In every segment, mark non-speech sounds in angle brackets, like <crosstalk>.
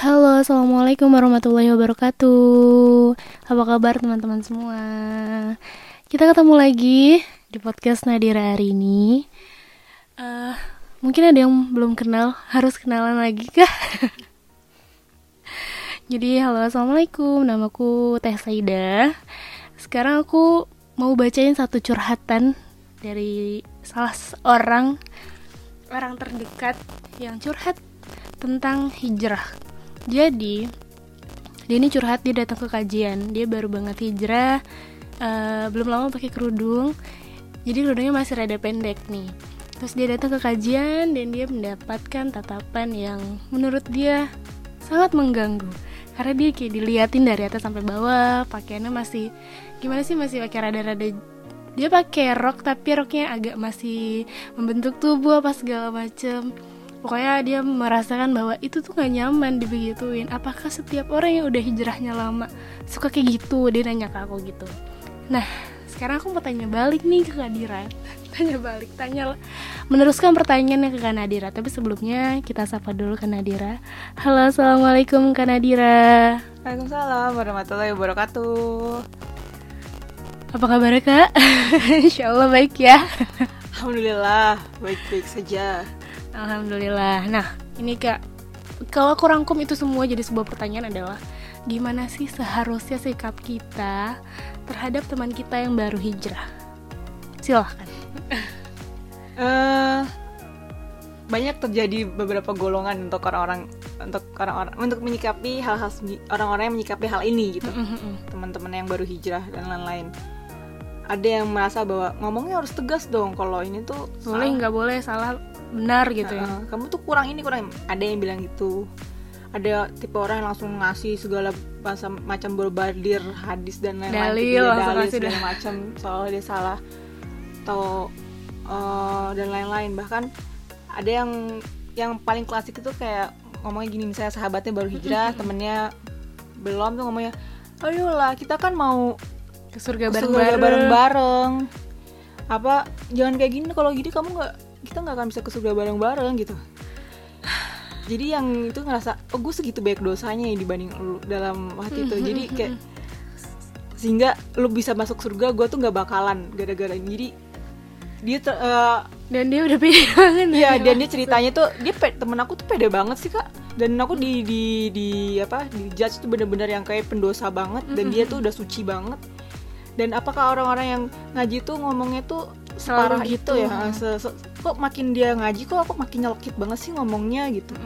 Halo, assalamualaikum warahmatullahi wabarakatuh. Apa kabar teman-teman semua? Kita ketemu lagi di podcast Nadira hari ini. Uh, mungkin ada yang belum kenal, harus kenalan lagi kah? <laughs> Jadi, halo, assalamualaikum. Namaku Teh Saida. Sekarang aku mau bacain satu curhatan dari salah seorang orang terdekat yang curhat tentang hijrah jadi dia ini curhat dia datang ke kajian. Dia baru banget hijrah uh, belum lama pakai kerudung. Jadi kerudungnya masih rada pendek nih. Terus dia datang ke kajian dan dia mendapatkan tatapan yang menurut dia sangat mengganggu. Karena dia kayak diliatin dari atas sampai bawah pakaiannya masih gimana sih masih pakai rada-rada dia pakai rok tapi roknya agak masih membentuk tubuh apa segala macem pokoknya dia merasakan bahwa itu tuh gak nyaman dibegituin. Apakah setiap orang yang udah hijrahnya lama suka kayak gitu? Dia nanya ke aku gitu. Nah sekarang aku mau tanya balik nih ke Kadira <laughs> tanya balik tanya meneruskan pertanyaannya ke Kanadira tapi sebelumnya kita sapa dulu ke Nadira. Halo assalamualaikum Kanadira Waalaikumsalam warahmatullahi wabarakatuh. Apa kabar kak? <laughs> Insya Allah baik ya. Alhamdulillah baik-baik saja Alhamdulillah. Nah, ini Kak, kalau aku rangkum itu semua jadi sebuah pertanyaan adalah gimana sih seharusnya sikap kita terhadap teman kita yang baru hijrah? Silahkan. uh, <laughs> banyak terjadi beberapa golongan untuk orang-orang untuk orang-orang untuk menyikapi hal-hal orang-orang yang menyikapi hal ini gitu. Teman-teman yang baru hijrah dan lain-lain ada yang merasa bahwa ngomongnya harus tegas dong kalau ini tuh boleh nggak boleh salah benar gitu ya. Kamu tuh kurang ini kurang ada yang bilang gitu. Ada tipe orang yang langsung ngasih segala bahasa macam berbadir hadis dan lain-lain dalil, gitu, dalil segala macam soal dia salah atau uh, dan lain-lain. Bahkan ada yang yang paling klasik itu kayak ngomongnya gini misalnya sahabatnya baru hijrah <laughs> temennya belum tuh ngomongnya ayolah kita kan mau ke surga bareng-bareng. Apa jangan kayak gini kalau gini kamu nggak kita nggak akan bisa ke surga bareng-bareng gitu. Jadi yang itu ngerasa oh gue segitu banyak dosanya ya dibanding lu dalam hati itu. Jadi kayak sehingga lu bisa masuk surga gue tuh nggak bakalan gara-gara ini jadi dia ter, uh, dan dia udah pede <laughs> banget. Ya dan dia ceritanya tuh dia pe, temen aku tuh pede banget sih kak. Dan aku di di di apa di judge tuh bener-bener yang kayak pendosa banget. Dan dia tuh udah suci banget. Dan apakah orang-orang yang ngaji tuh ngomongnya tuh separah gitu. itu. ya se, se, kok makin dia ngaji kok aku makin nyelkit banget sih ngomongnya gitu.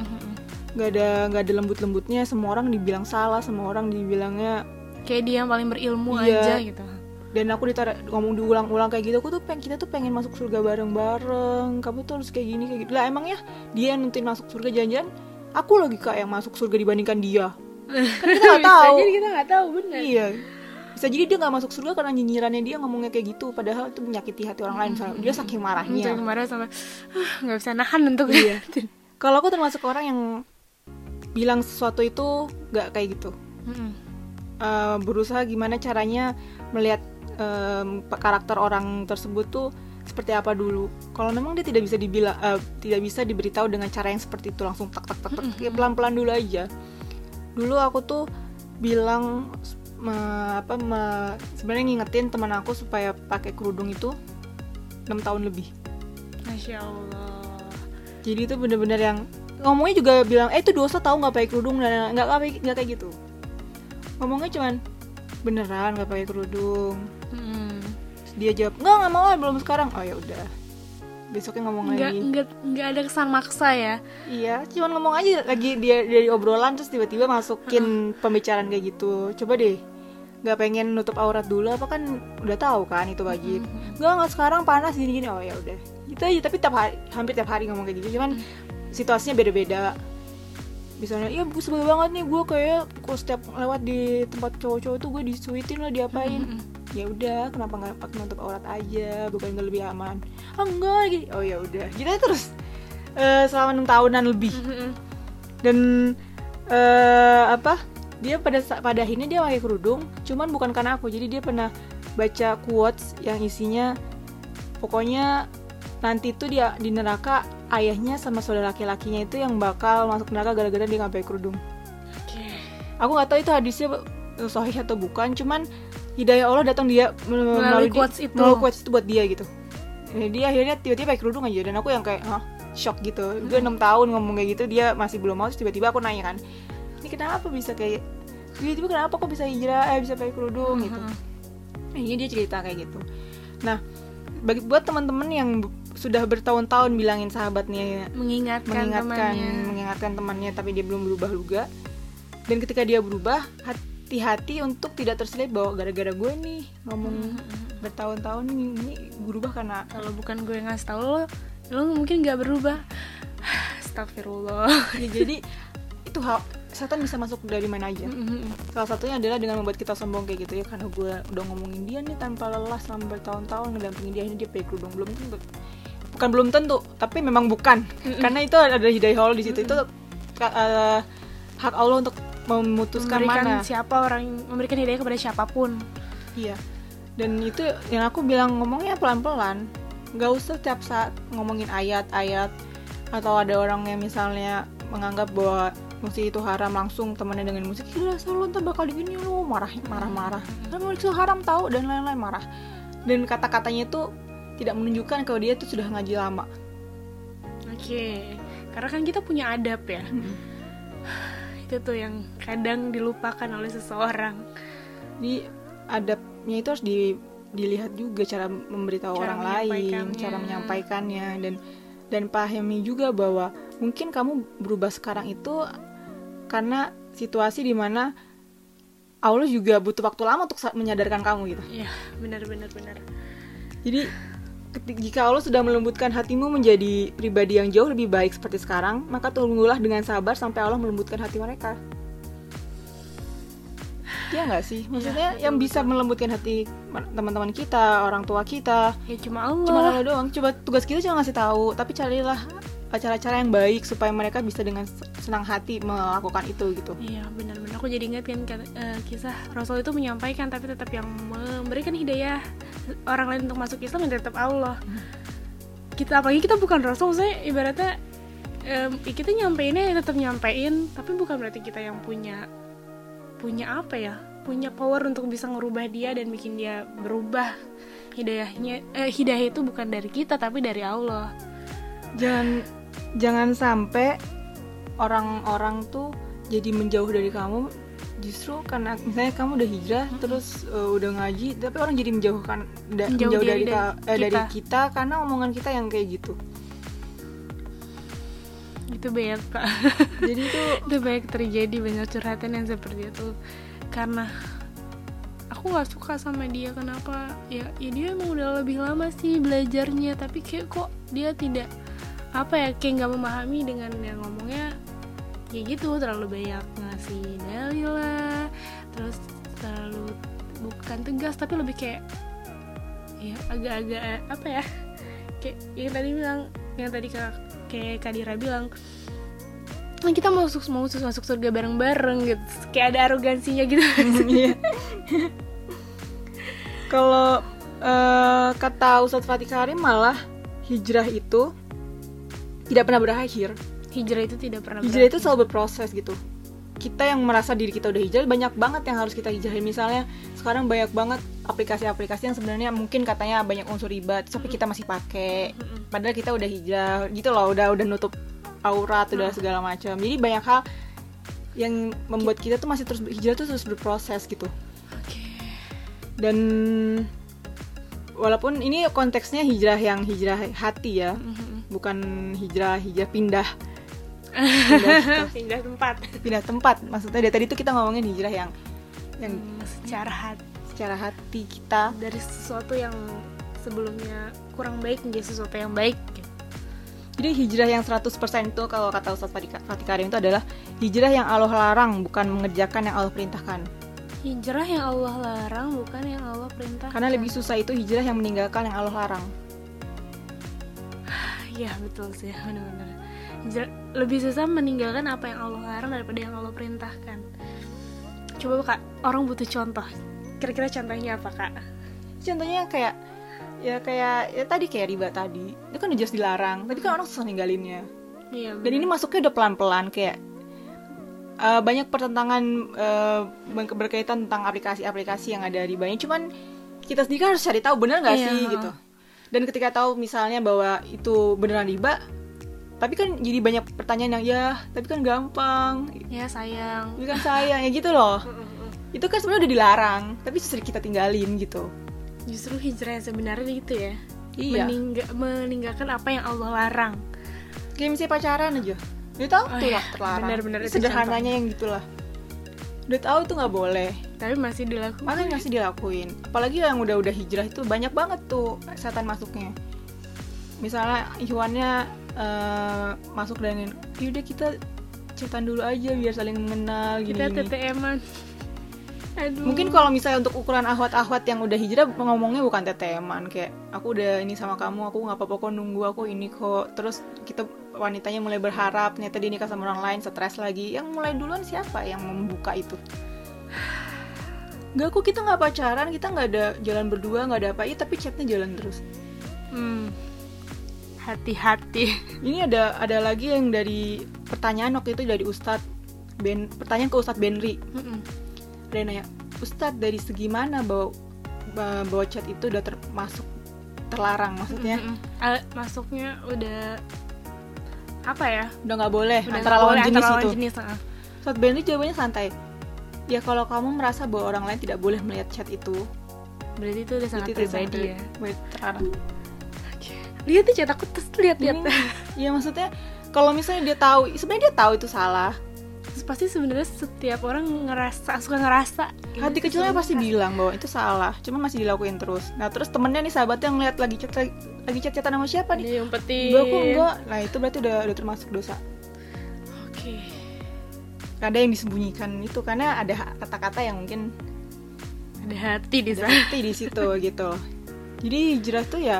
Nggak ada nggak ada lembut-lembutnya semua orang dibilang salah semua orang dibilangnya kayak dia yang paling berilmu iya. aja gitu. Dan aku ditarik ngomong diulang-ulang kayak gitu aku tuh pengen kita tuh pengen masuk surga bareng-bareng. Kamu tuh harus kayak gini kayak gitu. Lah emangnya dia yang nentuin masuk surga jangan-jangan aku lagi kak yang masuk surga dibandingkan dia. <laughs> Kan kita nggak tahu. jadi kita nggak tahu benar iya bisa jadi dia nggak masuk surga karena nyinyirannya dia ngomongnya kayak gitu padahal itu menyakiti hati orang lain misalnya dia saking marahnya. Saking marah sama ah, nggak bisa nahan untuk iya. kalau aku termasuk orang yang bilang sesuatu itu nggak kayak gitu. Mm-hmm. uh, berusaha gimana caranya melihat um, karakter orang tersebut tuh seperti apa dulu. Kalau memang dia tidak bisa dibilang uh, tidak bisa diberitahu dengan cara yang seperti itu langsung tak tak tak, tak pelan pelan dulu aja. Dulu aku tuh bilang me, apa me, sebenarnya ngingetin teman aku supaya pakai kerudung itu enam tahun lebih. Masya Allah. Jadi itu bener-bener yang ngomongnya juga bilang eh itu dosa tahu nggak pakai kerudung dan nggak nggak kayak gitu. Ngomongnya cuman beneran nggak pakai kerudung. Hmm. dia jawab nggak nggak mau belum sekarang. Oh ya udah besoknya ngomong nggak, lagi nggak nggak ada kesan maksa ya iya cuman ngomong aja lagi dia dari obrolan terus tiba-tiba masukin pembicaraan kayak gitu coba deh nggak pengen nutup aurat dulu apa kan udah tahu kan itu wajib mm-hmm. nggak nggak sekarang panas gini gini oh ya udah. Itu aja tapi tiap hari hampir tiap hari ngomong kayak gitu. Cuman mm-hmm. situasinya beda-beda. Misalnya iya gue sebel banget nih gue kayak kok setiap lewat di tempat cowok-cowok tuh gue disuitin lah diapain. Mm-hmm. ya udah kenapa nggak pakai nutup aurat aja? Bukan nggak lebih aman. Ah enggak lagi. Oh ya udah. Kita terus uh, selama enam tahunan lebih. Mm-hmm. dan uh, apa dia pada pada akhirnya dia pakai kerudung cuman bukan karena aku jadi dia pernah baca quotes yang isinya pokoknya nanti tuh dia di neraka ayahnya sama saudara laki-lakinya itu yang bakal masuk neraka gara-gara dia nggak pakai kerudung aku nggak tahu itu hadisnya eh, sahih atau bukan cuman hidayah Allah datang dia mel- Melalui di- quotes itu. melalui quotes itu buat dia gitu Eh, dia akhirnya tiba-tiba pakai kerudung aja dan aku yang kayak Hah? shock gitu gue enam tahun ngomong kayak gitu dia masih belum mau terus tiba-tiba aku nanya kan ini kenapa bisa kayak tiba-tiba kenapa kok bisa hijrah? Eh bisa pakai kerudung gitu. Nah, ini dia cerita kayak gitu. Nah bagi buat teman-teman yang sudah bertahun-tahun bilangin sahabatnya mengingatkan, mengingatkan temannya. mengingatkan temannya tapi dia belum berubah juga. Dan ketika dia berubah hati-hati untuk tidak terselip bahwa gara-gara gue nih ngomong bertahun-tahun ini, ini berubah karena kalau bukan gue yang ngasih tau lo lo mungkin nggak berubah. <sighs> Astagfirullah. Ya, jadi <laughs> itu hal setan bisa masuk dari mana aja. Salah satunya adalah dengan membuat kita sombong kayak gitu ya karena gue udah ngomongin dia nih tanpa lelah selama bertahun-tahun ngedampingin dia ini dia pakai kerudung. Belum tentu. Bukan belum tentu tapi memang bukan. Karena itu ada hidayah Allah di situ. Itu ka- eh, hak Allah untuk memutuskan memberikan mana siapa orang memberikan hidayah kepada siapa pun. Iya. Dan itu yang aku bilang ngomongnya pelan-pelan. Nggak usah tiap saat ngomongin ayat-ayat atau ada orang yang misalnya menganggap bahwa musik itu haram langsung temannya dengan musik gila selalu ntar bakal begini lu marah marah marah kan musik itu haram tahu dan lain-lain marah. Dan kata-katanya itu tidak menunjukkan kalau dia itu sudah ngaji lama. Oke karena kan kita punya adab ya. Itu tuh yang kadang dilupakan oleh seseorang. Jadi adabnya itu harus di- dilihat juga cara memberitahu Cara orang lain, cara menyampaikannya. Dan dan pahami juga bahwa mungkin kamu berubah sekarang itu karena situasi di mana Allah juga butuh waktu lama untuk menyadarkan kamu gitu. ya benar benar benar Jadi jika Allah sudah melembutkan hatimu menjadi pribadi yang jauh lebih baik seperti sekarang, maka tunggulah dengan sabar sampai Allah melembutkan hati mereka. Ya nggak sih? Maksudnya Iya, yang bisa melembutkan hati ma- teman-teman kita, orang tua kita, ya cuma Allah cuma Allah doang. Coba tugas kita cuma ngasih tahu, tapi carilah cara-cara yang baik supaya mereka bisa dengan senang hati melakukan itu gitu. Iya benar-benar aku jadi ingat kan kisah Rasul itu menyampaikan tapi tetap yang memberikan hidayah orang lain untuk masuk Islam yang tetap Allah. Kita apalagi kita bukan Rasul saya ibaratnya em, kita nyampeinnya ya tetap nyampein tapi bukan berarti kita yang punya punya apa ya punya power untuk bisa ngerubah dia dan bikin dia berubah hidayahnya eh, hidayah itu bukan dari kita tapi dari Allah Jangan jangan sampai orang-orang tuh jadi menjauh dari kamu. Justru karena misalnya kamu udah hijrah terus uh, udah ngaji tapi orang jadi menjauhkan da- Menjauh menjauh dari- dari, ka- eh, dari kita. kita karena omongan kita yang kayak gitu. Itu banyak kak jadi itu <laughs> itu banyak terjadi banyak curhatan yang seperti itu. Karena aku nggak suka sama dia. Kenapa? Ya, ya dia emang udah lebih lama sih belajarnya. Tapi kayak kok dia tidak apa ya kayak nggak memahami dengan yang ngomongnya ya gitu terlalu banyak ngasih dalil lah terus terlalu bukan tegas tapi lebih kayak ya agak-agak apa ya kayak yang tadi bilang yang tadi kak kayak Kadira bilang "Nah, kita mau masuk mau masuk masuk surga bareng-bareng gitu kayak ada arogansinya gitu <laughs> Iya. kalau eh, kata Ustadz Fatih Karim malah hijrah itu tidak pernah berakhir. Hijrah itu tidak pernah hijrah itu selalu berproses gitu. Kita yang merasa diri kita udah hijrah banyak banget yang harus kita hijrahin. Misalnya sekarang banyak banget aplikasi-aplikasi yang sebenarnya mungkin katanya banyak unsur riba tapi kita masih pakai. Padahal kita udah hijrah gitu loh udah udah nutup aurat udah segala macam. Jadi banyak hal yang membuat kita tuh masih terus hijrah tuh terus berproses gitu. Oke. dan walaupun ini konteksnya hijrah yang hijrah hati ya Mhm. Bukan hijrah hijrah pindah. <laughs> Pindah tempat. Pindah tempat maksudnya dari tadi tuh kita ngomongin hijrah yang yang Hmm, secara hati secara hati kita. dari sesuatu yang sebelumnya kurang baik menjadi sesuatu yang baik gitu. jadi hijrah yang 100% itu kalau kata Ustaz Fatih Karim itu adalah hijrah yang Allah larang bukan mengerjakan yang Allah perintahkan. Hijrah yang Allah larang bukan yang Allah perintahkan. Karena lebih susah itu hijrah yang meninggalkan yang Allah larang Iya betul sih benar-benar. Lebih susah meninggalkan apa yang Allah larang daripada yang Allah perintahkan. Coba kak orang butuh contoh. Kira-kira contohnya apa kak? Contohnya kayak ya kayak ya tadi kayak riba tadi. Itu kan udah jelas dilarang tapi kan orang susah ninggalinnya. Iya dan ini masuknya udah pelan-pelan kayak eh, banyak pertentangan ber- berkaitan tentang aplikasi-aplikasi yang ada di banyak cuman kita sendiri kan harus cari tahu bener nggak Iya, sih gitu dan ketika tahu misalnya bahwa itu beneran riba tapi kan jadi banyak pertanyaan yang ya tapi kan gampang. Ya sayang. Tapi kan sayang ya gitu loh. <laughs> Itu kan sebenarnya udah dilarang tapi justru kita tinggalin gitu. Justru hijrah yang sebenarnya gitu ya. Iya. Meningga- meninggalkan apa yang Allah larang. Kayak misalnya pacaran aja. Udah tahu Oh tuh iya, lah terlarang. benar-benar itu sederhananya yang gitulah udah tahu itu nggak boleh. Tapi masih dilakukan makanya masih dilakuin. Apalagi yang udah-udah hijrah itu banyak banget tuh setan masuknya. Misalnya Iwannya eh, masuk dengan yaudah kita cetan dulu aja biar saling mengenal gini, kita gini." TTM-an aduh. Mungkin kalau misalnya untuk ukuran ahwat-ahwat yang udah hijrah ngomongnya bukan TTM-an kayak aku udah ini sama kamu aku nggak apa-apa kok nunggu aku ini kok. Terus kita wanitanya mulai berharap ternyata dia nikah sama orang lain stres lagi. Yang mulai duluan siapa yang membuka itu? Gak kok kita nggak pacaran kita nggak ada jalan berdua nggak ada apa iya tapi chatnya jalan terus. Hmm. hati-hati. <laughs> Ini ada ada lagi yang dari pertanyaan waktu itu dari Ustadz Ben pertanyaan ke Ustadz Benri. Mm-mm. ada yang nanya Ustadz dari segi mana bahwa bahwa chat itu udah termasuk terlarang? Maksudnya Mm-mm. Ah, masuknya udah apa ya? Udah nggak boleh udah antara lawan boleh jenis antara lawan itu. jenis ah. Ustadz Benri jawabannya santai. Ya kalau kamu merasa bahwa orang lain tidak boleh melihat chat itu berarti itu udah sangat itu sangat ya? ter- terlarang. Lihat tuh chat aku terus lihat lihat. Iya maksudnya kalau misalnya dia tahu sebenarnya dia tahu itu salah pasti sebenarnya setiap orang ngerasa suka ngerasa hati Gitu, kecilnya suka pasti bilang bahwa itu salah cuma masih dilakuin terus. Nah terus temennya nih sahabatnya ngeliat lagi chat lagi chat chatan sama siapa nih? Dia umpetin Enggak kok enggak? Nah itu berarti udah udah termasuk dosa. Oke. Ada yang disembunyikan itu karena ada kata-kata yang mungkin ada hati di sana. hati di situ <laughs> gitu. Jadi hijrah tuh ya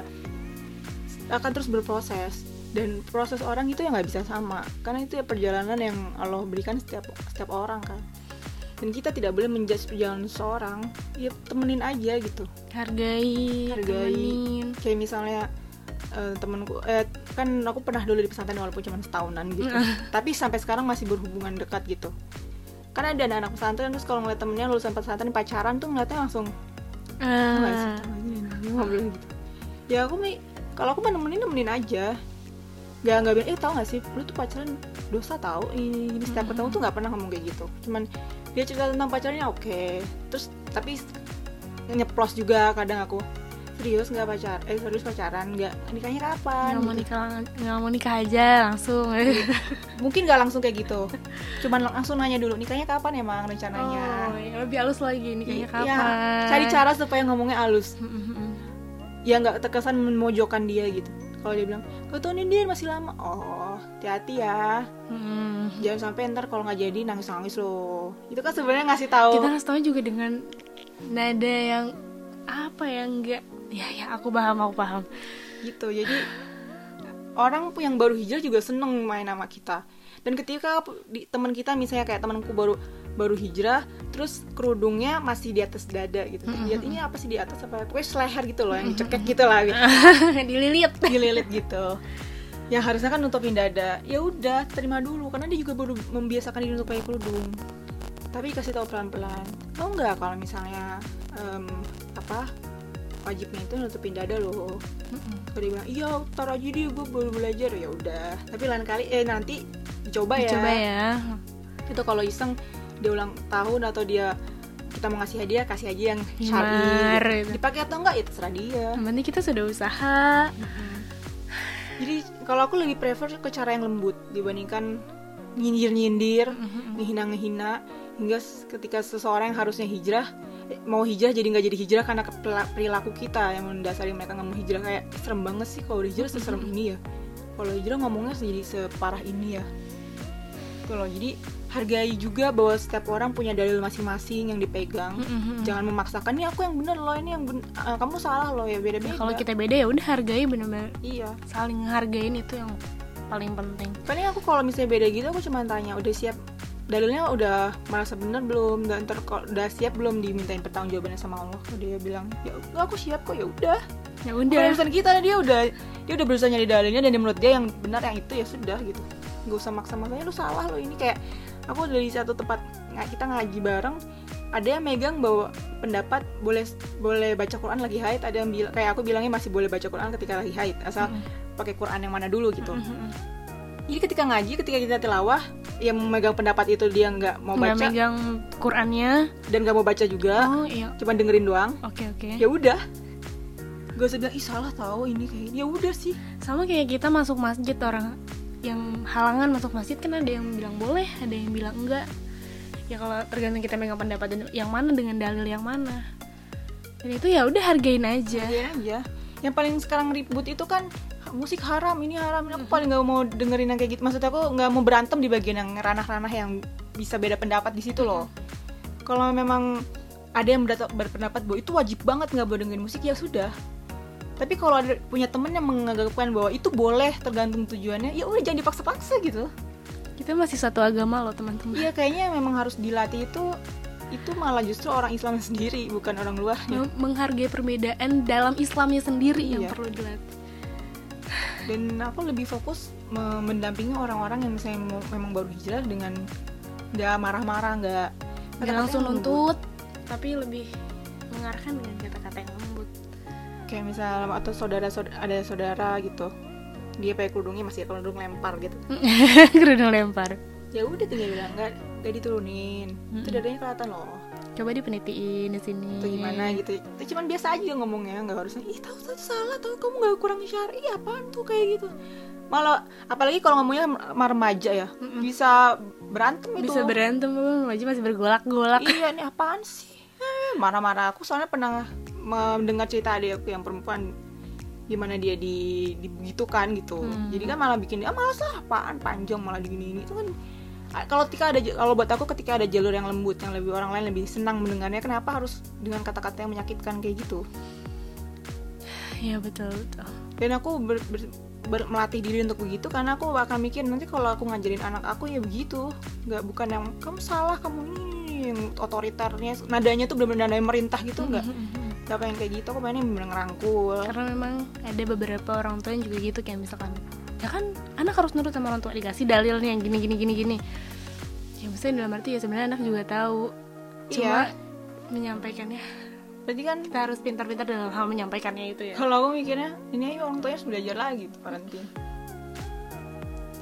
akan terus berproses dan proses orang itu ya nggak bisa sama. Karena itu ya perjalanan yang Allah berikan setiap setiap orang kan. Dan kita tidak boleh menjudge perjalanan seseorang ya temenin aja gitu. Hargai Hargai. temenin. Kayak misalnya eh, temenku eh, kan aku pernah dulu di pesantren walaupun cuma setahunan gitu. Tapi sampai sekarang masih berhubungan dekat gitu. Karena ada anak pesantren terus kalau ngeliat temennya lulusan pesantren pacaran tuh ngeliatnya langsung "Ah, nggak sih ah, ngobrol gitu. Ya aku mi kalau aku mah nemenin nemenin aja Gak nggak bilang eh tau gak sih lu tuh pacaran dosa tau. Ini gini setiap ketemu tuh nggak pernah ngomong kayak gitu. Cuman dia cerita tentang pacarnya oke. Terus tapi nyeplos juga kadang aku serius nggak pacar eh serius pacaran? Nggak nikahnya kapan? Nggak mau Gitu. nikah nggak mau nikah aja langsung. <laughs> Mungkin nggak langsung kayak gitu. Cuman langsung nanya dulu nikahnya kapan emang rencananya? Oh ya, lebih halus lagi nikahnya Iya, kapan? Cari cara supaya ngomongnya halus. Mm, mm. ya nggak terkesan memojokkan dia gitu kalau dia bilang kau ini dia masih lama. Oh hati-hati ya. Mm. jangan sampai ntar kalau nggak jadi nangis nangis loh. Itu kan sebenarnya ngasih tahu. Kita harus tahu juga dengan nada yang apa yang enggak ya ya aku paham aku paham. Gitu jadi orang yang baru hijrah juga seneng main sama kita. Dan ketika teman kita misalnya kayak temanku baru baru hijrah terus kerudungnya masih di atas dada gitu. Lihat ini apa sih di atas apa? Pokoknya seleher gitu loh yang dicekek gitu lah. Gitu. <laughs> dililit. Dililit gitu. Yang harusnya kan nutupin dada. Ya udah terima dulu. Karena dia juga baru membiasakan diri untuk pakai kerudung. Tapi kasih tahu pelan pelan tau nggak kalau misalnya em, apa wajibnya itu nutupin dada loh? Kalau dia bilang iya taruh aja dia gue baru belajar. Ya udah. Tapi lain kali eh nanti dicoba ya. coba ya. Itu kalau iseng dia ulang tahun atau dia kita mau ngasih hadiah kasih aja yang syar'i gitu. dipakai atau enggak ya terserah dia. Yang penting kita sudah usaha. Jadi kalau aku lebih prefer ke cara yang lembut dibandingkan nyindir-nyindir, ngehina-ngehina hingga s- ketika seseorang yang harusnya hijrah eh, mau hijrah jadi nggak jadi hijrah karena perilaku kita yang mendasari mereka nggak mau hijrah. Kayak serem banget sih kalau hijrah seserem ini ya. Kalau hijrah ngomongnya jadi separah ini ya. Kalau jadi hargai juga bahwa setiap orang punya dalil masing-masing yang dipegang. Jangan memaksakan nih aku yang bener loh ini yang ben- eh, kamu salah loh ya beda-beda. Ya, kalau kita beda ya udah hargai bener-bener. Iya. saling hargain itu yang paling penting. Paling aku kalau misalnya beda gitu aku cuma tanya udah siap? Dalilnya udah merasa bener belum? Dan kalau udah siap belum dimintain pertanggungjawabannya sama Allah? Kalau dia bilang ya aku siap kok ya udah. Ya udah. Urusan kita dia udah dia udah berusaha nyari dalilnya dan menurut dia yang benar yang itu ya sudah gitu. Nggak usah maksa-maksanya lu salah lo ini kayak aku dari satu tempat nggak kita ngaji bareng ada yang megang bahwa pendapat boleh boleh baca Quran lagi haid. Ada yang bilang kayak aku bilangnya masih boleh baca Quran ketika lagi haid asal pakai Quran yang mana dulu gitu. Mm-mm. jadi ketika ngaji ketika kita tilawah yang memegang pendapat itu dia nggak mau nggak baca. megang Qurannya? Dan nggak mau baca juga. Oh iya. Cuma dengerin doang. Oke oke. Ya udah. Gak usah bilang ih salah tahu ini kayak ini." ya udah sih. Sama kayak kita masuk masjid orang yang halangan masuk masjid kan ada yang bilang boleh ada yang bilang enggak. Ya kalau tergantung kita megang pendapat dan yang mana dengan dalil yang mana. Dan itu ya udah hargain aja. Hargain aja yang paling sekarang ribut itu kan musik haram ini haram aku paling nggak mau dengerin yang kayak gitu. Maksud aku nggak mau berantem di bagian yang ranah-ranah yang bisa beda pendapat di situ loh. Kalau memang ada yang berpendapat bahwa itu wajib banget nggak boleh dengerin musik ya sudah tapi kalau ada punya temen yang menganggapkan bahwa itu boleh tergantung tujuannya ya udah jangan dipaksa-paksa gitu. Kita masih satu agama loh teman-teman. Iya kayaknya memang harus dilatih itu itu malah justru orang Islam sendiri bukan orang Mem- menghargai perbedaan dalam Islamnya sendiri yang Iya. perlu dilatih. Dan aku lebih fokus me- mendampingi orang-orang yang misalnya memang baru hijrah dengan nggak marah-marah nggak nggak langsung yang nuntut tapi lebih mengarahkan dengan kata-kata yang kayak misal atau saudara saudara ada saudara gitu. Dia pakai kerudungnya masih kerudung lempar gitu. <laughs> Kerudung lempar. Ya udah tinggal bilang nggak nggak diturunin. Itu dadanya kelihatan loh. Coba dipenitiin di sini. Atau gimana gitu. Itu cuman biasa aja ngomongnya nggak harusnya ih tahu tahu salah tahu kamu nggak kurang syari apaan tuh? Kayak gitu. Malah apalagi kalau ngomongnya sama remaja ya bisa berantem itu. Bisa berantem aja masih bergolak-golak. Iya ini apaan sih? Eh, marah-marah aku soalnya pernah mendengar cerita adik aku yang perempuan gimana dia di dibegitukan gitu. Hmm. jadi kan malah bikin dia ah, malas lah apaan panjang malah digini ini itu kan kalau ketika ada kalau buat aku ketika ada jalur yang lembut yang lebih orang lain lebih senang mendengarnya kenapa harus dengan kata-kata yang menyakitkan kayak gitu? <sighs> Iya betul betul. Dan aku ber- ber- ber- melatih diri untuk begitu karena aku akan mikir nanti kalau aku ngajarin anak aku ya begitu. Nggak bukan yang kamu salah kamu ini yang otoriternya nadanya tuh benar-benar nada yang merintah gitu nggak nggak pengen kayak gitu aku pengen bener ngerangkul. Karena memang ada beberapa orang tua yang juga gitu kayak misalkan ya kan anak harus nurut sama orang tua dikasih dalilnya yang gini gini gini gini. Ya maksudnya dalam arti ya sebenarnya anak juga tahu. Cuma Iya. menyampaikannya berarti kan kita harus pintar-pintar dalam hal menyampaikannya itu ya. Kalau aku mikirnya ini aja orang tuanya harus belajar lagi tuh parenting.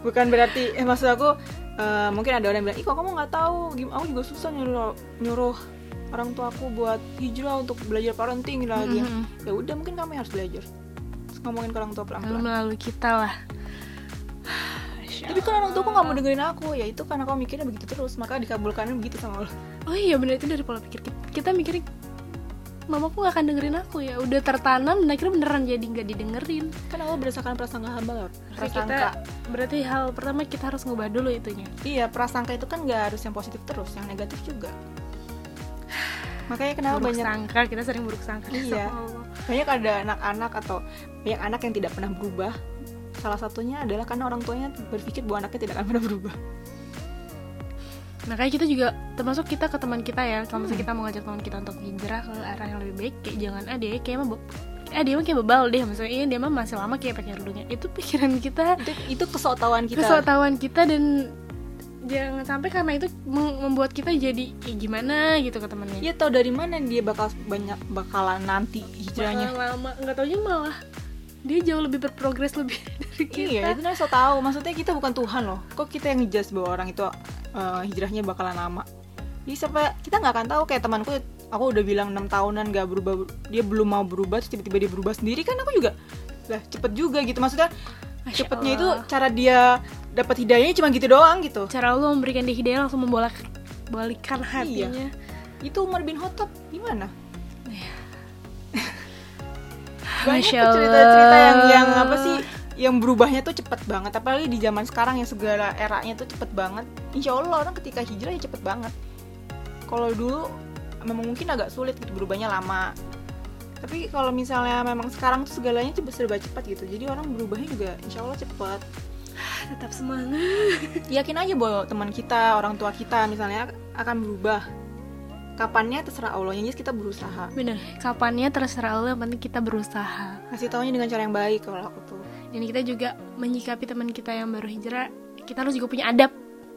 Bukan berarti eh maksud aku eh, mungkin ada orang yang bilang ih kok kamu nggak tahu? Gimana aku juga susah nyuruh nyuruh orang tua aku buat hijrah untuk belajar parenting lagi Mhm. ya udah mungkin kamu yang harus belajar. Terus ngomongin ke orang tua lalu pelan-pelan. Melalui kita lah. <sighs> Tapi kan orang tua aku nggak mau dengerin aku. Ya itu karena aku mikirnya begitu terus. Maka dikabulkannya begitu sama Allah oh iya benar itu dari pola pikir kita, kita mikirnya mamaku gak akan dengerin aku ya. Udah tertanam dan akhirnya beneran jadi nggak didengerin. Kan Allah berdasarkan prasangka hamba loh. Prasangka. kita berarti hal pertama kita harus ngubah dulu itunya. Iya prasangka itu kan nggak harus yang positif terus yang negatif juga makanya kenapa buruk banyak sangka kita sering buruk sangka. Iya. sama Allah. banyak ada anak-anak atau banyak anak yang tidak pernah berubah. Salah satunya adalah karena orang tuanya berpikir bahwa anaknya tidak akan pernah berubah. Makanya kita juga termasuk kita ke teman kita ya. Kalau misalnya kita mau ngajak teman kita untuk hijrah ke arah yang lebih baik kayak jangan ada ya kayak mah eh dia mah kayak bebal deh. Maksudnya iya dia mah masih lama kayak pakai kerudungnya itu pikiran kita. Itu itu kesoktawan kita. Kesoktawan kita dan jangan sampai karena itu mem- membuat kita jadi kayak gimana gitu ke temannya Dia tahu dari mana dia bakal banyak bakalan nanti hijrahnya. Lama nggak taunya malah dia jauh lebih berprogres lebih <laughs> dari kita. Iya, itu kan so tahu. Maksudnya kita bukan Tuhan loh. Kok kita yang ngejudge bahwa orang itu eh, hijrahnya bakalan lama? Jadi sampai kita nggak akan tahu. Kayak temanku aku udah bilang enam tahunan gak berubah dia belum mau berubah terus tiba-tiba dia berubah sendiri kan aku juga. Lah cepet juga gitu. Maksudnya Masya cepetnya itu cara dia dapat hidayahnya cuma gitu doang gitu. Cara Allah memberikan dia hidayah langsung membolak balikan Iya. hatinya. Itu Umar bin Khattab gimana? <laughs> Banyak tuh Allah. cerita-cerita yang yang apa sih yang berubahnya tuh cepet banget. Apalagi di zaman sekarang yang segala eranya tuh cepet banget. Insya Allah orang ketika hijrah ya cepet banget. Kalau dulu memang mungkin agak sulit gitu berubahnya lama. Tapi kalau misalnya memang sekarang tuh segalanya tuh serba cepat gitu. Jadi orang berubahnya juga insya Allah cepet tetap semangat. Yakin aja bahwa teman kita orang tua kita misalnya akan berubah. Kapannya terserah Allah yang jelas kita berusaha. Bener kapannya terserah Allah yang penting kita berusaha. Kasih taunya dengan cara yang baik kalau aku tuh. Dan kita juga menyikapi teman kita yang baru hijrah kita harus juga punya adab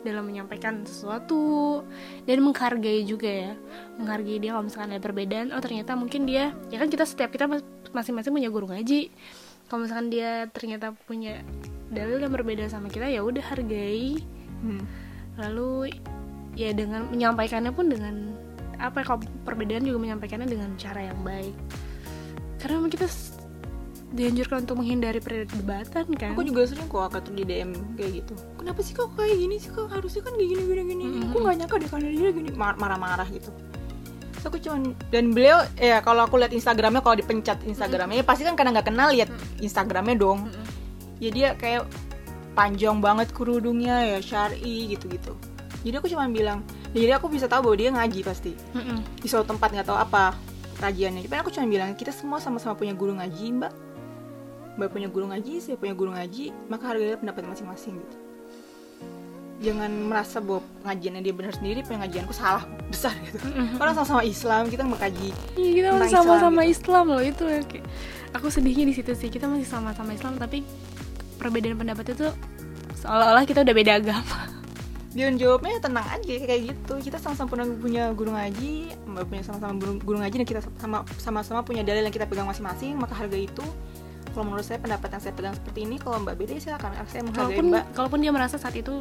dalam menyampaikan sesuatu dan menghargai juga ya. Menghargai dia kalau misalkan ada perbedaan oh ternyata mungkin dia ya kan kita setiap kita mas- masing-masing punya guru ngaji. Kalau misalkan dia ternyata punya dalil yang berbeda sama kita ya udah hargai Hmm. lalu ya dengan menyampaikannya pun dengan apa ya, kalau perbedaan juga menyampaikannya dengan cara yang baik karena memang kita dianjurkan untuk menghindari perdebatan kan Aku juga sering kok tuh di DM kayak gitu. Kenapa sih kok kayak gini sih kok harusnya kan kayak gini gini gini. Mm-mm. Aku nggak nyangka deh karena dia gini Mar- marah-marah gitu. So, aku cuman dan beliau ya kalau aku lihat Instagramnya kalau dipencet Instagramnya ya pasti kan karena nggak kenal lihat Instagramnya dong. Mm-mm. Ya dia kayak panjang banget kerudungnya ya syari gitu-gitu. Jadi aku cuma bilang, ya jadi aku bisa tahu bahwa dia ngaji pasti Mm-mm. di suatu tempat nggak tahu apa kajiannya. Tapi aku cuma bilang kita semua sama-sama punya guru ngaji mbak. Mbak punya guru ngaji, saya punya guru ngaji, maka harganya pendapat masing-masing gitu. Jangan merasa bahwa pengajiannya dia benar sendiri, pengajianku salah besar gitu. Mm-mm. Orang sama-sama Islam, kita mengkaji. Iya kita masih sama-sama Islam Islam, loh itu ya kayak aku sedihnya di situ sih kita masih sama-sama Islam tapi perbedaan pendapat itu seolah-olah kita udah beda agama. Dia jawabnya tenang aja kayak gitu. Kita sama-sama punya, guru ngaji, mbak punya sama-sama guru, ngaji dan kita sama- sama-sama punya dalil yang kita pegang masing-masing, maka harga itu kalau menurut saya pendapat yang saya pegang seperti ini kalau mbak beda ya silakan saya menghargai Kalaupun mbak. kalaupun dia merasa saat itu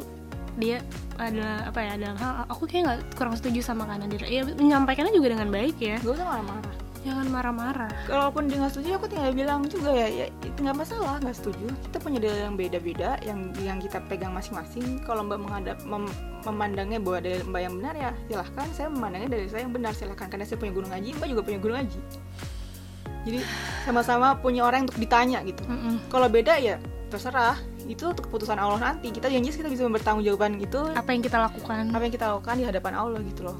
dia adalah apa ya dalam hal aku kayak nggak kurang setuju sama kanan dia ya menyampaikannya juga dengan baik ya. Gak usah marah-marah jangan marah-marah. Kalaupun dia nggak setuju aku tinggal bilang juga ya ya itu nggak masalah nggak setuju. Kita punya dalil yang beda-beda yang yang kita pegang masing-masing. Kalau mbak menghadap mem- memandangnya bahwa dalil mbak yang benar ya silahkan. Saya memandangnya dari saya yang benar silahkan. Karena saya punya guru ngaji mbak juga punya guru ngaji. Jadi sama-sama punya orang untuk ditanya gitu. Mm-mm. kalau beda ya terserah. Itu untuk keputusan Allah nanti. Kita janji kita bisa bertanggung jawaban itu apa yang kita lakukan. Apa yang kita lakukan di hadapan Allah gitu loh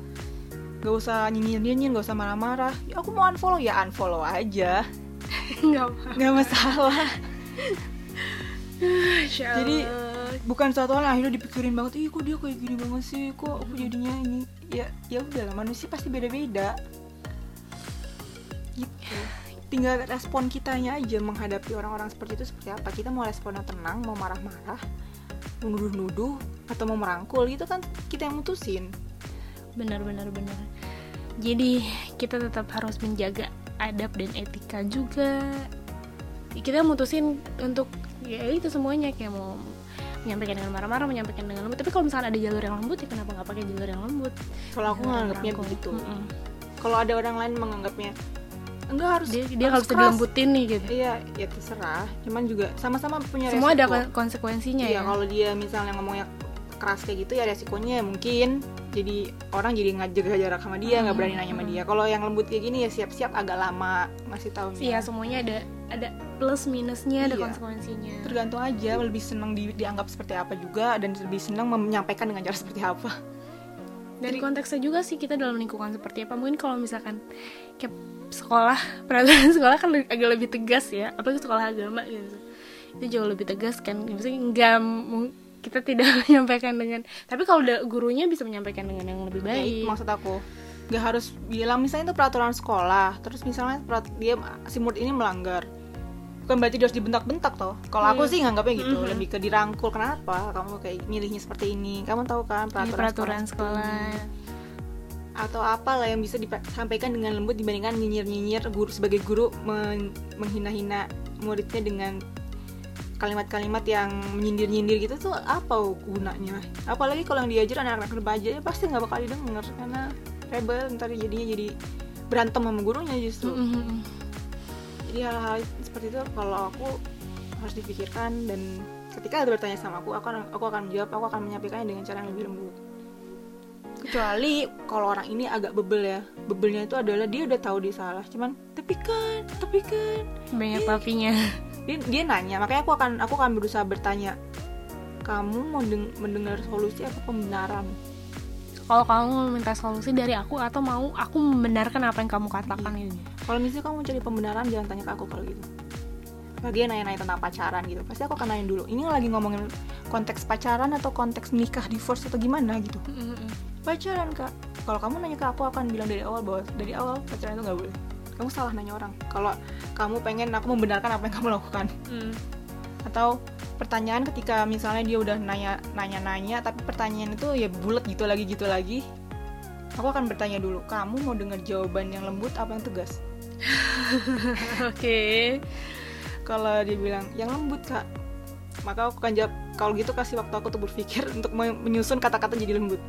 gak usah nyinyir nyinyir gak usah marah-marah. Ya aku mau unfollow ya unfollow aja. Nggak apa nggak masalah. Jadi, bukan suatu hal akhirnya dipikirin banget ih kok dia kayak gini banget sih? Kok aku jadinya ini? Ya ya udah lah manusia pasti beda-beda. Gitu tinggal respon kitanya aja menghadapi orang-orang seperti itu seperti apa. Kita mau responnya tenang mau marah-marah mau nuduh-nuduh atau mau merangkul gitu kan kita yang mutusin benar benar jadi kita tetap harus menjaga adab dan etika juga. Kita mutusin untuk ya itu semuanya kayak mau menyampaikan dengan marah-marah menyampaikan dengan lembut. Tapi kalau misalnya ada jalur yang lembut ya kenapa nggak pakai jalur yang lembut? Kalau aku nganggapnya begitu. Mm-mm. kalau ada orang lain menganggapnya enggak harus dia dia harus harus keras." dilembutin nih gitu. Iya ya terserah. Cuman juga sama-sama punya semua ada resiko. kon- konsekuensinya Iya, ya. kalau dia misalnya ngomongnya keras kayak gitu ya resikonya ya mungkin jadi orang jadi nggak jaga jarak sama dia nggak berani nanya sama dia. Kalau yang lembut kayak gini ya siap-siap agak lama ngasih tahu iya semuanya ada ada plus minusnya ada Iya. konsekuensinya. Tergantung aja lebih senang di- dianggap seperti apa juga dan lebih senang menyampaikan dengan cara seperti apa. Dari konteksnya juga sih kita dalam lingkungan seperti apa. Mungkin kalau misalkan kayak sekolah <laughs> peraturan sekolah kan agak lebih tegas ya. Apalagi sekolah agama gitu. Itu jauh lebih tegas kan. Maksudnya nggak kita tidak <laughs> menyampaikan dengan tapi kalau udah gurunya bisa menyampaikan dengan yang lebih Ya, baik. maksud aku. Nggak harus bilang misalnya itu peraturan sekolah terus misalnya perat- dia si murid ini melanggar. Bukan berarti dia harus dibentak-bentak toh. Kalau aku Iya. sih nganggapnya gitu Mhm. lebih ke dirangkul kenapa kamu kayak milihnya seperti ini? Kamu tahu kan peraturan, peraturan sekolah sekolah. atau apalah yang bisa disampaikan dengan lembut dibandingkan nyinyir-nyinyir guru sebagai guru men- menghina-hina muridnya dengan kalimat-kalimat yang menyindir-nyindir gitu tuh apa gunanya? Apalagi kalau yang diajar anak-anak remaja ya pasti nggak bakal didengar karena rebel ntar jadinya jadi berantem sama gurunya justru. Mm-mm. jadi hal-hal seperti itu kalau aku harus dipikirkan dan ketika ada bertanya sama aku aku akan aku akan menjawab aku akan menyampaikannya dengan cara yang lebih lembut. Kecuali kalau orang ini agak bebel ya. Bebelnya itu adalah dia udah tahu dia salah cuman tapi kan tapi kan. Banyak papinya dia, dia nanya makanya aku akan aku akan berusaha bertanya kamu mau deng- mendengar solusi apa pembenaran? Kalau kamu minta solusi dari aku atau mau aku membenarkan apa yang kamu katakan ini? Kalau misalnya kamu mau cari pembenaran jangan tanya ke aku kalau gitu. Lagi nanya-nanya tentang pacaran gitu pasti aku akan nanya dulu ini lagi ngomongin konteks pacaran atau konteks nikah divorce atau gimana gitu? Pacaran kak. Kalau kamu nanya ke aku akan bilang dari awal bahwa dari awal pacaran itu nggak boleh kamu salah nanya orang. Kalau kamu pengen aku membenarkan apa yang kamu lakukan. Mm. atau pertanyaan ketika misalnya dia udah nanya nanya nanya tapi pertanyaan itu ya bulat gitu lagi gitu lagi. Aku akan bertanya dulu kamu mau dengar jawaban yang lembut apa yang tegas? <laughs> Oke. Kalau dia bilang yang lembut kak. Maka aku akan jawab kalau gitu kasih waktu aku untuk berpikir <laughs> untuk me- menyusun kata-kata jadi lembut.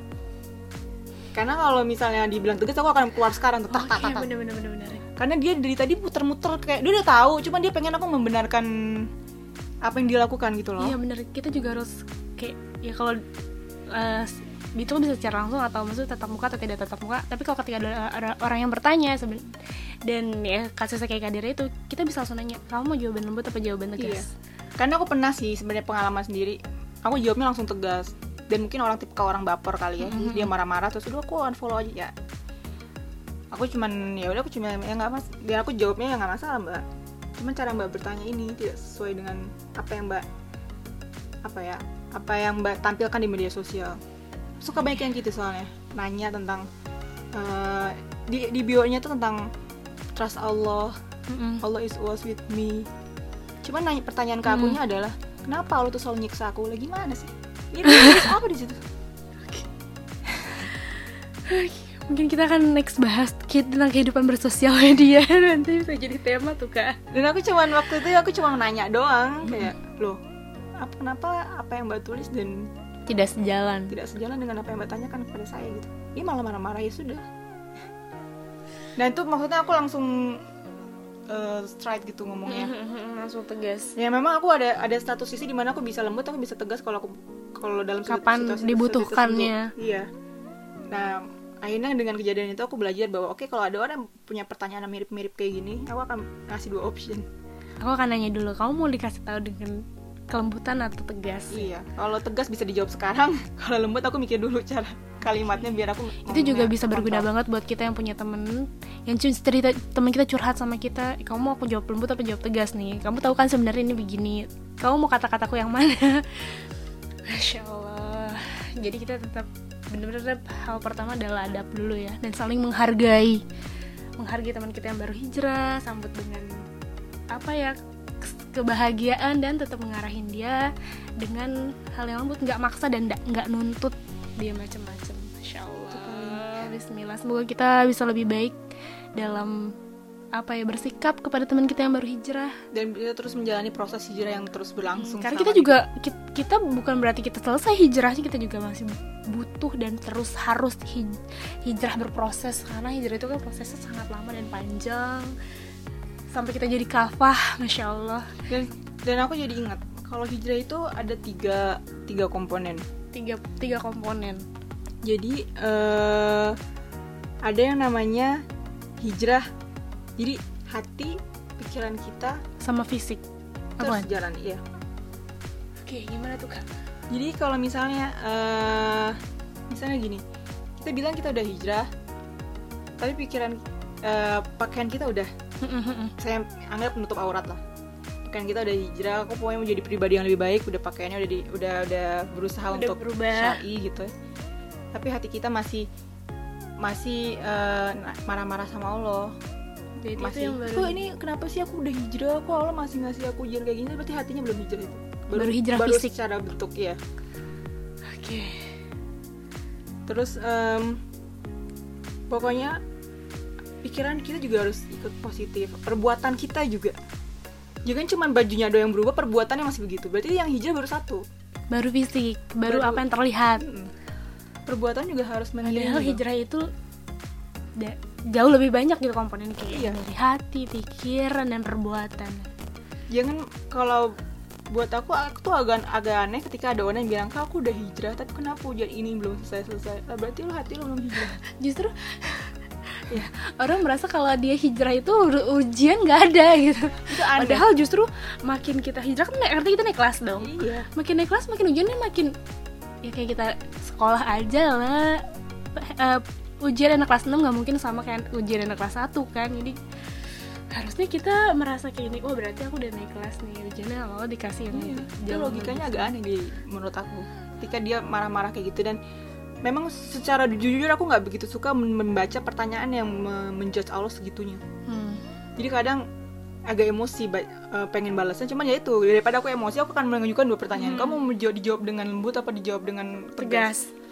Karena kalau misalnya dibilang tegas aku akan keluar sekarang tuh tak tak tak tak. bener bener bener bener karena dia dari tadi muter-muter kayak dia udah tahu cuman dia pengen aku membenarkan apa yang dia lakukan gitu loh. Iya bener. Kita juga harus kayak ya kalau eh, itu bisa secara langsung atau maksudnya tatap muka atau tidak tatap muka. Tapi kalau ketika ada, ada orang yang bertanya seben- dan ya kasusnya kayak Kadira itu kita bisa langsung nanya kamu mau jawaban lembut apa jawaban Iya. tegas karena aku pernah sih sebenarnya pengalaman sendiri. Aku jawabnya langsung tegas. Dan mungkin orang tipe orang baper kali ya. Jadi dia marah-marah terus udah aku unfollow aja. Ya aku cuman ya udah aku cuma ya nggak mas biar aku jawabnya ya nggak masalah mbak. Cuman cara mbak bertanya ini tidak sesuai dengan apa yang mbak apa ya apa yang mbak tampilkan di media sosial. Suka banyak yang gitu soalnya nanya tentang eh, di di bio nya tuh tentang trust Allah Mm-mm. Allah is always with me. Cuman nanya pertanyaan ke akunya adalah kenapa Allah tuh selalu nyiksa aku? Lagi mana sih? <laughs> Ini apa di situ <laughs> mungkin kita akan next bahas ki- tentang kehidupan bersosial media <laughs> nanti bisa jadi tema tuh kak. Dan aku cuman waktu itu aku cuma nanya doang. Kayak loh apa kenapa apa yang mbak tulis dan tidak sejalan. tidak sejalan dengan apa yang mbak tanyakan kepada saya gitu. Ini malah marah-marah ya sudah. Dan itu maksudnya aku langsung eh, straight gitu ngomongnya. Langsung tegas. Ya memang aku ada ada status sisi di mana aku bisa lembut aku bisa tegas kalau aku kalau dalam Kapan situasi- dibutuhkannya. situasi iya. Nah akhirnya dengan kejadian itu aku belajar bahwa oke kalau ada orang yang punya pertanyaan yang mirip-mirip kayak gini aku akan ngasih dua option. Aku akan nanya dulu kamu mau dikasih tahu dengan kelembutan atau tegas? Iya kalau tegas bisa dijawab sekarang. <laughs> Kalau lembut aku mikir dulu cara kalimatnya biar aku itu juga bisa berguna kontrol. banget buat kita yang punya temen yang cerita temen kita curhat sama kita. "Eh, kamu mau aku jawab lembut apa jawab tegas nih? Kamu tahu kan sebenarnya ini begini. Kamu mau kata-kataku yang mana? <laughs> Masya allah. Jadi kita tetap bener-bener hal pertama adalah adab dulu ya dan saling menghargai. Menghargai teman kita yang baru hijrah sambut dengan apa ya kebahagiaan dan tetap mengarahin dia dengan hal yang lembut. Nggak maksa dan nggak nuntut dia macam-macam. Masya allah. Bismillah. Semoga kita bisa lebih baik dalam apa ya bersikap kepada teman kita yang baru hijrah. Dan bisa terus menjalani proses hijrah yang terus berlangsung karena kita juga ki- kita bukan berarti kita selesai hijrahnya kita juga masih butuh dan terus harus hij- hijrah berproses. Karena hijrah itu kan prosesnya sangat lama dan panjang. Sampai kita jadi kafah masya allah. Dan dan aku jadi ingat kalau hijrah itu ada tiga tiga komponen. Tiga tiga komponen. Jadi eh ada yang namanya hijrah jadi hati pikiran kita sama fisik. Terus apa jalan iya. Oke gimana tuh kak? Jadi kalau misalnya eh misalnya gini kita bilang kita udah hijrah tapi pikiran eh, pakaian kita udah saya anggap menutup aurat lah. Pakaian kita udah hijrah aku pokoknya mau jadi pribadi yang lebih baik udah pakaiannya udah di, udah udah berusaha Udah untuk berubah. syar'i gitu tapi hati kita masih masih eh, marah-marah sama Allah jadi itu masih. yang baru kok ini kenapa sih aku udah hijrah? Kok Allah masih ngasih aku ujian kayak gini? Berarti hatinya belum hijrah itu? Baru hijrah baru fisik. secara bentuk ya. Oke. Terus em, pokoknya pikiran kita juga harus ikut positif. Perbuatan kita juga. Jangan cuma bajunya doang yang berubah perbuatannya masih begitu. Berarti yang hijrah baru satu. Baru fisik baru, Baru- apa yang terlihat. Mm-mm. perbuatan juga harus Padahal juga. hijrah itu da- jauh lebih banyak gitu komponen kayak Iya. dari hati, pikiran dan perbuatan. jangan kalau buat aku aku tuh agak agak aneh ketika ada orang yang bilang kak aku udah hijrah tapi kenapa ujian ini belum selesai selesai lah berarti lo hati lo belum hijrah <laughs> Justru ya orang merasa kalau dia hijrah itu ujian nggak ada gitu. itu aneh Padahal justru makin kita hijrah kan artinya kita naik kelas dong. iya Makin naik kelas makin ujiannya makin ya kayak kita sekolah aja lah. Eh, ujian anak kelas 6 nggak mungkin sama kayak ujian anak kelas 1 kan. Jadi harusnya kita merasa kayak ini, oh berarti aku udah naik kelas nih ujiannya lama dikasih yang Iya, itu logikanya agak aneh di menurut aku. Ketika dia marah-marah kayak gitu dan memang secara jujur aku nggak begitu suka membaca pertanyaan yang me- menjudge Allah segitunya. Hmm. Jadi kadang agak emosi eh, pengen balasnya cuman ya itu daripada aku emosi aku akan mengajukan dua pertanyaan kamu mau dijawab, dijawab dengan lembut apa dijawab dengan tegas, tegas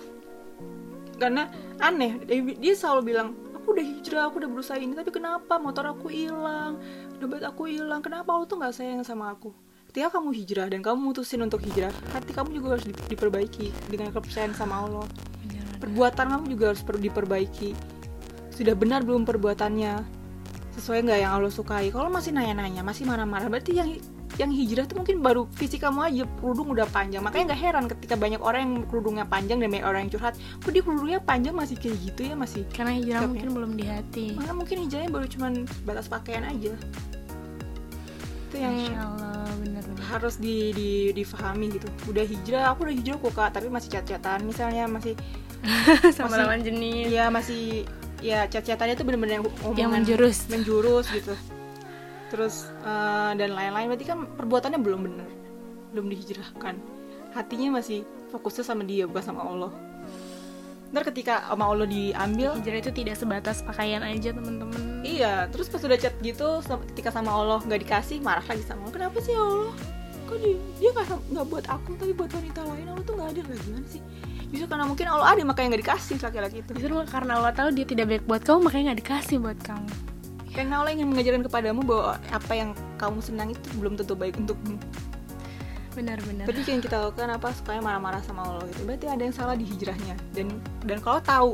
karena aneh dia, selalu bilang aku udah hijrah aku udah berusaha ini tapi kenapa motor aku hilang? Dompet aku hilang kenapa lo tuh nggak sayang sama aku? Ketika kamu hijrah dan kamu mutusin untuk hijrah hati kamu juga harus di- diperbaiki dengan kepercayaan sama Allah. Perbuatan kamu juga harus per- diperbaiki. Sudah benar belum perbuatannya? Sesuai nggak yang Allah sukai? Kalau masih nanya-nanya masih marah-marah berarti yang yang hijrah tuh mungkin baru fisik kamu aja kerudung udah panjang. Makanya nggak heran ketika banyak orang yang kerudungnya panjang dan banyak orang yang curhat kok dia kerudungnya panjang masih kayak gitu ya masih karena hijrah Sikapnya. mungkin belum di hati. Mana mungkin hijrahnya baru cuman batas pakaian aja. Itu yang Masya Allah harus di, di difahami gitu. Udah hijrah aku udah hijrah kok kak tapi masih cat-catan misalnya masih <laughs> sama lawan jenis. ya masih ya cat-catannya tuh bener-bener yang yang menjurus. menjurus gitu terus eh, dan lain-lain. Berarti kan perbuatannya belum bener belum dihijrahkan hatinya masih fokusnya sama dia bukan sama Allah. Ntar ketika sama Allah diambil hijrah itu tidak sebatas pakaian aja teman-teman. Iya terus pas udah chat gitu ketika sama Allah nggak dikasih marah lagi sama Allah kenapa sih ya Allah? Kok dia dia nggak buat aku tapi buat wanita lain? Allah tuh nggak ada lagi gimana sih? Justru karena mungkin Allah ada makanya nggak dikasih laki-laki itu justru karena Allah tahu dia tidak baik buat kamu makanya nggak dikasih buat kamu karena Allah ingin mengajarkan kepadamu bahwa apa yang kamu senang itu belum tentu baik untukmu. Benar-benar tapi yang kita lakukan apa? Sukanya marah-marah sama Allah gitu. Berarti ada yang salah di hijrahnya. Dan dan kalau tahu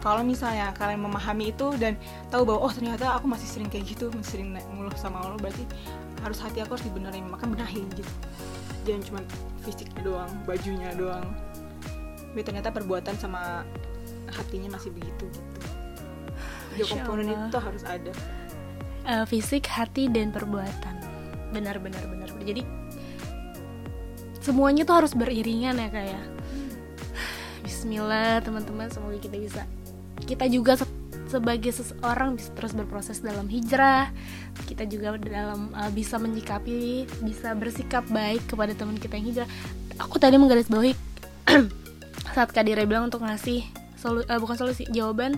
kalau misalnya kalian memahami itu dan tahu bahwa oh ternyata aku masih sering kayak gitu masih sering ngeluh sama Allah berarti harus hati aku harus dibenerin maka benahin gitu. Jangan cuma fisiknya doang bajunya doang. Tapi ternyata perbuatan sama hatinya masih begitu gitu. Masya komponen Allah. itu harus ada Eh, fisik hati dan perbuatan. Benar-benar benar jadi semuanya tuh harus beriringan ya kayak Bismillah teman-teman semoga kita bisa. Kita juga se- sebagai seseorang bisa terus berproses dalam hijrah. Kita juga dalam uh, bisa menyikapi bisa bersikap baik kepada teman kita yang hijrah. Aku tadi menggarisbawahi <clears throat> saat Kak Dira bilang untuk ngasih solu eh, bukan solusi jawaban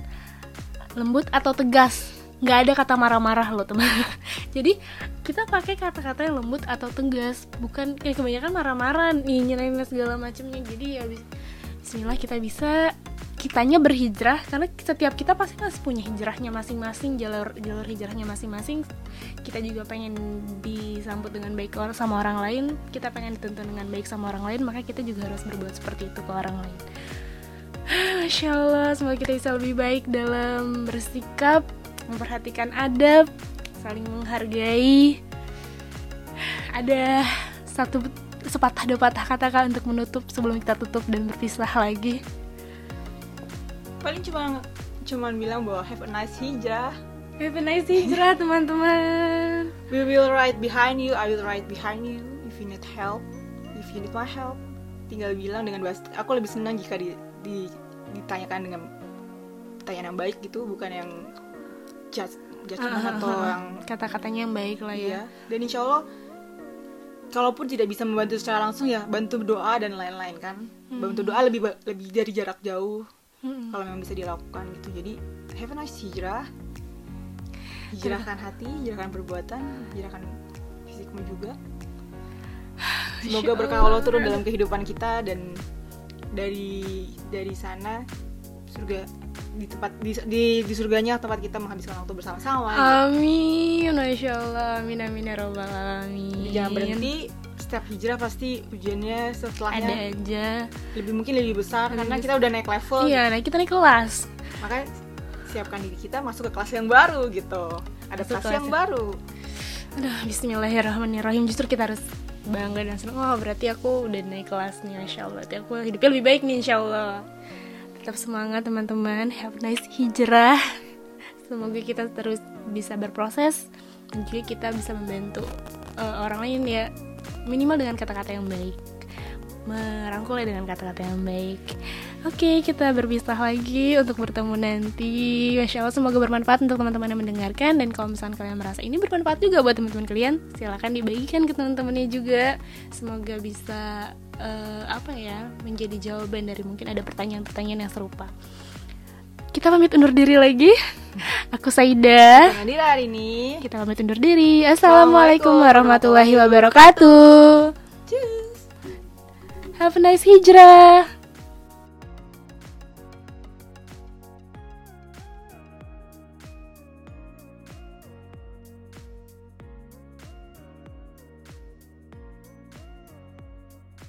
lembut atau tegas nggak ada kata marah-marah loh teman. <laughs> Jadi kita pakai kata-kata yang lembut atau tegas. Bukan kayak kebanyakan marah-marah nyinyirin segala macamnya jadi ya bis- Bismillah kita bisa kitanya berhijrah. Karena setiap kita pasti masih punya hijrahnya masing-masing jalur jalur hijrahnya masing-masing. Kita juga pengen disambut dengan baik orang sama orang lain. Kita pengen dituntun dengan baik sama orang lain maka kita juga harus berbuat seperti itu ke orang lain. <sighs> Masya Allah, semoga kita bisa lebih baik dalam bersikap, memperhatikan adab, saling menghargai. Ada satu sepatah dua patah kata Kak, untuk menutup sebelum kita tutup dan berpisah lagi. paling cuma cuman bilang bahwa have a nice hijrah Have a nice hijrah teman-teman. We will ride behind you, I will ride behind you if you need help, if you need my help. Tinggal bilang dengan bahasa aku lebih senang jika di, di- ditanyakan dengan pertanyaan yang baik gitu, bukan yang judge judgment atau yang Kata-katanya yang baik lah ya. iya. Dan insya Allah kalaupun tidak bisa membantu secara langsung ya bantu doa dan lain-lain kan. Bantu doa lebih lebih dari jarak jauh Mm-mm. kalau memang bisa dilakukan gitu. Jadi have a nice hijrah. Hijrahkan hati, hijrahkan perbuatan, hijrahkan fisikmu juga. <sighs> Semoga berkah Allah turun dalam kehidupan kita dan dari dari sana surga di tempat di, di, di surganya tempat kita menghabiskan waktu bersama-sama. Amin, masya Allah, amin amin ya robbal alamin. Jangan berhenti. Setiap hijrah pasti ujiannya Ada setelahnya aja. lebih mungkin lebih besar Lebih karena besar. kita udah naik level. Iya, nah kita naik kelas. Makanya siapkan diri kita masuk ke kelas yang baru gitu. Ada kelas yang yang- baru. Aduh, Bismillahirrahmanirrahim. Justru kita harus bangga dan senang. Oh, berarti aku udah naik kelas nih, Masya Allah. Berarti aku hidupnya lebih baik nih, Insya Allah. Tetap semangat teman-teman. Have nice hijrah. Semoga kita terus bisa berproses dan juga kita bisa membantu eh, orang lain ya minimal dengan kata-kata yang baik merangkulnya dengan kata-kata yang baik Oke, kita berpisah lagi untuk bertemu nanti. Masya Allah, semoga bermanfaat untuk teman-teman yang mendengarkan. Dan kalau misalnya kalian merasa ini bermanfaat juga buat teman-teman kalian, silahkan dibagikan ke teman-temannya juga. Semoga bisa eh, apa ya menjadi jawaban dari mungkin ada pertanyaan-pertanyaan yang serupa. kita pamit undur diri lagi. <laughs> Aku Saida. Nadira hari ini. Kita pamit undur diri. Assalamualaikum warahmatullahi wabarakatuh. Cus. Have a nice hijrah.